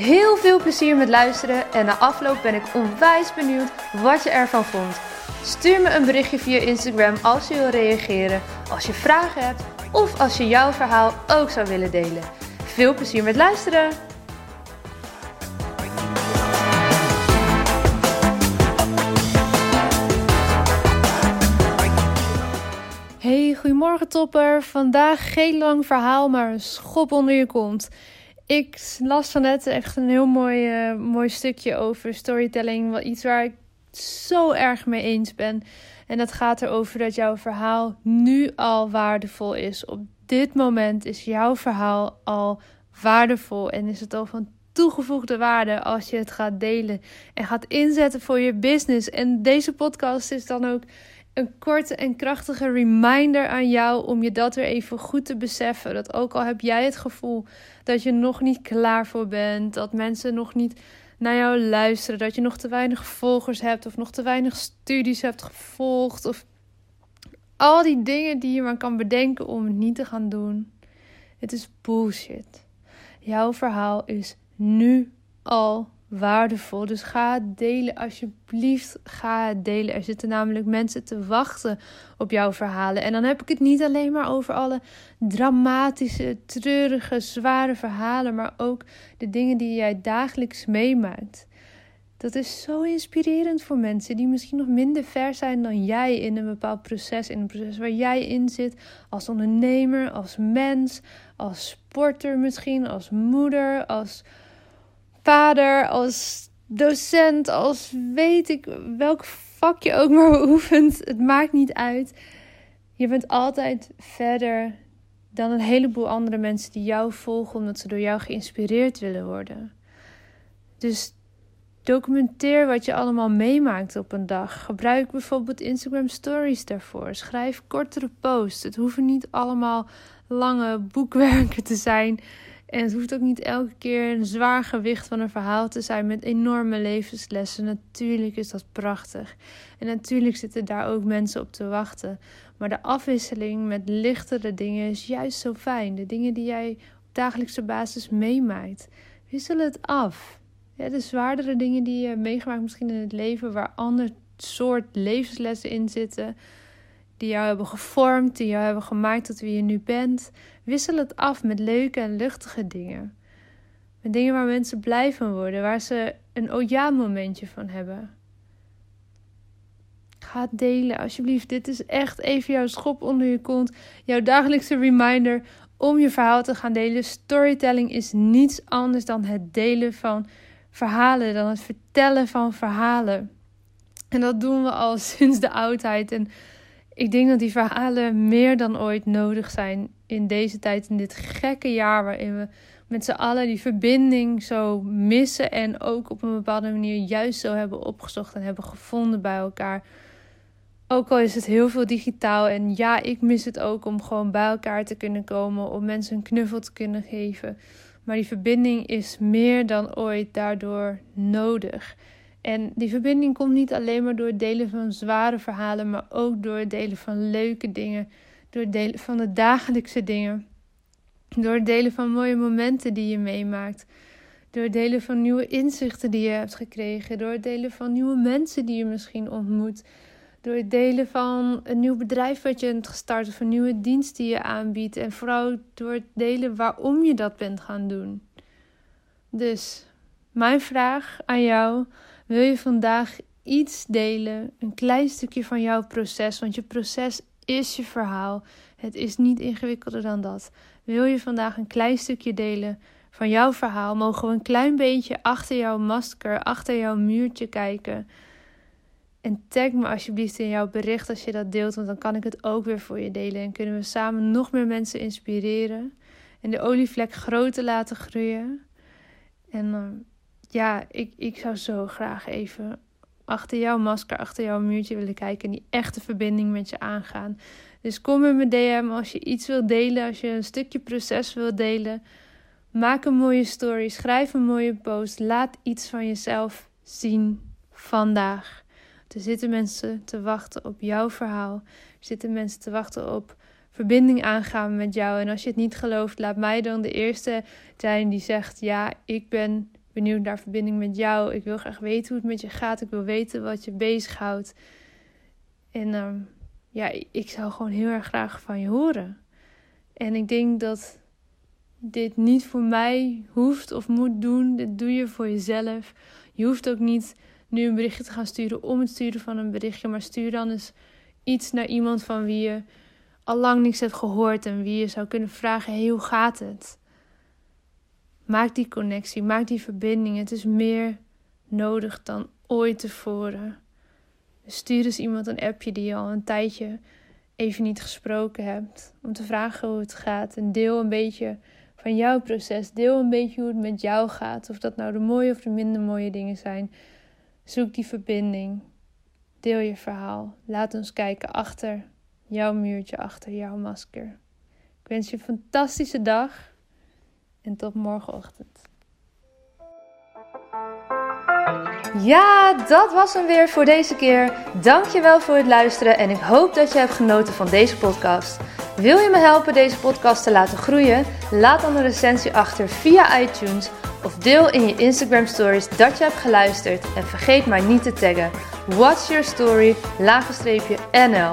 Heel veel plezier met luisteren en na afloop ben ik onwijs benieuwd wat je ervan vond. Stuur me een berichtje via Instagram als je wil reageren, als je vragen hebt of als je jouw verhaal ook zou willen delen. Veel plezier met luisteren! Hey, goedemorgen topper. Vandaag geen lang verhaal, maar een schop onder je kont. Ik las van net echt een heel mooi, uh, mooi stukje over storytelling. Iets waar ik zo erg mee eens ben. En dat gaat erover dat jouw verhaal nu al waardevol is. Op dit moment is jouw verhaal al waardevol en is het al van toegevoegde waarde als je het gaat delen en gaat inzetten voor je business. En deze podcast is dan ook een korte en krachtige reminder aan jou om je dat weer even goed te beseffen. Dat ook al heb jij het gevoel dat je nog niet klaar voor bent, dat mensen nog niet naar jou luisteren, dat je nog te weinig volgers hebt of nog te weinig studies hebt gevolgd of al die dingen die je maar kan bedenken om het niet te gaan doen. Het is bullshit. Jouw verhaal is nu al waardevol. Dus ga delen, alsjeblieft. Ga delen. Er zitten namelijk mensen te wachten op jouw verhalen. En dan heb ik het niet alleen maar over alle dramatische, treurige, zware verhalen, maar ook de dingen die jij dagelijks meemaakt. Dat is zo inspirerend voor mensen die misschien nog minder ver zijn dan jij in een bepaald proces. In een proces waar jij in zit. Als ondernemer, als mens, als sporter misschien, als moeder, als vader, als docent, als weet ik welk vak je ook maar beoefent. Het maakt niet uit. Je bent altijd verder dan een heleboel andere mensen die jou volgen omdat ze door jou geïnspireerd willen worden. Dus documenteer wat je allemaal meemaakt op een dag. Gebruik bijvoorbeeld Instagram Stories daarvoor. Schrijf kortere posts. Het hoeven niet allemaal lange boekwerken te zijn. En het hoeft ook niet elke keer een zwaar gewicht van een verhaal te zijn met enorme levenslessen. Natuurlijk is dat prachtig. En natuurlijk zitten daar ook mensen op te wachten. Maar de afwisseling met lichtere dingen is juist zo fijn. De dingen die jij op dagelijkse basis meemaakt. Wissel het af. Ja, de zwaardere dingen die je meegemaakt misschien in het leven, waar ander soort levenslessen in zitten die jou hebben gevormd, die jou hebben gemaakt tot wie je nu bent. Wissel het af met leuke en luchtige dingen. Met dingen waar mensen blij van worden, waar ze een oh ja momentje van hebben. Ga delen, alsjeblieft. Dit is echt even jouw schop onder je kont. Jouw dagelijkse reminder om je verhaal te gaan delen. Storytelling is niets anders dan het delen van verhalen, dan het vertellen van verhalen. En dat doen we al sinds de oudheid. En ik denk dat die verhalen meer dan ooit nodig zijn in deze tijd, in dit gekke jaar waarin we met z'n allen die verbinding zo missen en ook op een bepaalde manier juist zo hebben opgezocht en hebben gevonden bij elkaar. Ook al is het heel veel digitaal en ja, ik mis het ook om gewoon bij elkaar te kunnen komen, om mensen een knuffel te kunnen geven. Maar die verbinding is meer dan ooit daardoor nodig. En die verbinding komt niet alleen maar door het delen van zware verhalen, maar ook door het delen van leuke dingen, door het delen van de dagelijkse dingen, door het delen van mooie momenten die je meemaakt, door het delen van nieuwe inzichten die je hebt gekregen, door het delen van nieuwe mensen die je misschien ontmoet, door het delen van een nieuw bedrijf wat je hebt gestart of een nieuwe dienst die je aanbiedt en vooral door het delen waarom je dat bent gaan doen. Dus mijn vraag aan jou wil je vandaag iets delen, een klein stukje van jouw proces, want je proces is je verhaal. Het is niet ingewikkelder dan dat. Wil je vandaag een klein stukje delen van jouw verhaal? Mogen we een klein beetje achter jouw masker, achter jouw muurtje kijken? En tag me alsjeblieft in jouw bericht als je dat deelt, want dan kan ik het ook weer voor je delen. En kunnen we samen nog meer mensen inspireren en de olievlek groter laten groeien. En uh, ja, ik, ik zou zo graag even achter jouw masker, achter jouw muurtje willen kijken en die echte verbinding met je aangaan. Dus kom in mijn DM als je iets wilt delen, als je een stukje proces wilt delen. Maak een mooie story, schrijf een mooie post, laat iets van jezelf zien vandaag. Er zitten mensen te wachten op jouw verhaal. Er zitten mensen te wachten op verbinding aangaan met jou. En als je het niet gelooft, laat mij dan de eerste zijn die zegt: Ja, ik ben benieuwd naar verbinding met jou. Ik wil graag weten hoe het met je gaat. Ik wil weten wat je bezighoudt. En ehm, ja, ik zou gewoon heel erg graag van je horen. En ik denk dat dit niet voor mij hoeft of moet doen. Dit doe je voor jezelf. Je hoeft ook niet nu een berichtje te gaan sturen om het sturen van een berichtje. Maar stuur dan eens iets naar iemand van wie je al lang niks hebt gehoord. En wie je zou kunnen vragen: hoe gaat het? Maak die connectie, maak die verbinding. Het is meer nodig dan ooit tevoren. Stuur eens iemand een appje die je al een tijdje even niet gesproken hebt. Om te vragen hoe het gaat. En deel een beetje van jouw proces. Deel een beetje hoe het met jou gaat. Of dat nou de mooie of de minder mooie dingen zijn. Zoek die verbinding. Deel je verhaal. Laat ons kijken achter jouw muurtje, achter jouw masker. Ik wens je een fantastische dag en tot morgenochtend. Ja, dat was hem weer voor deze keer. Dankjewel voor het luisteren en ik hoop dat je hebt genoten van deze podcast. Wil je me helpen deze podcast te laten groeien? Laat dan een recensie achter via iTunes of deel in je Instagram stories dat je hebt geluisterd en vergeet maar niet te taggen. What's your story? NL.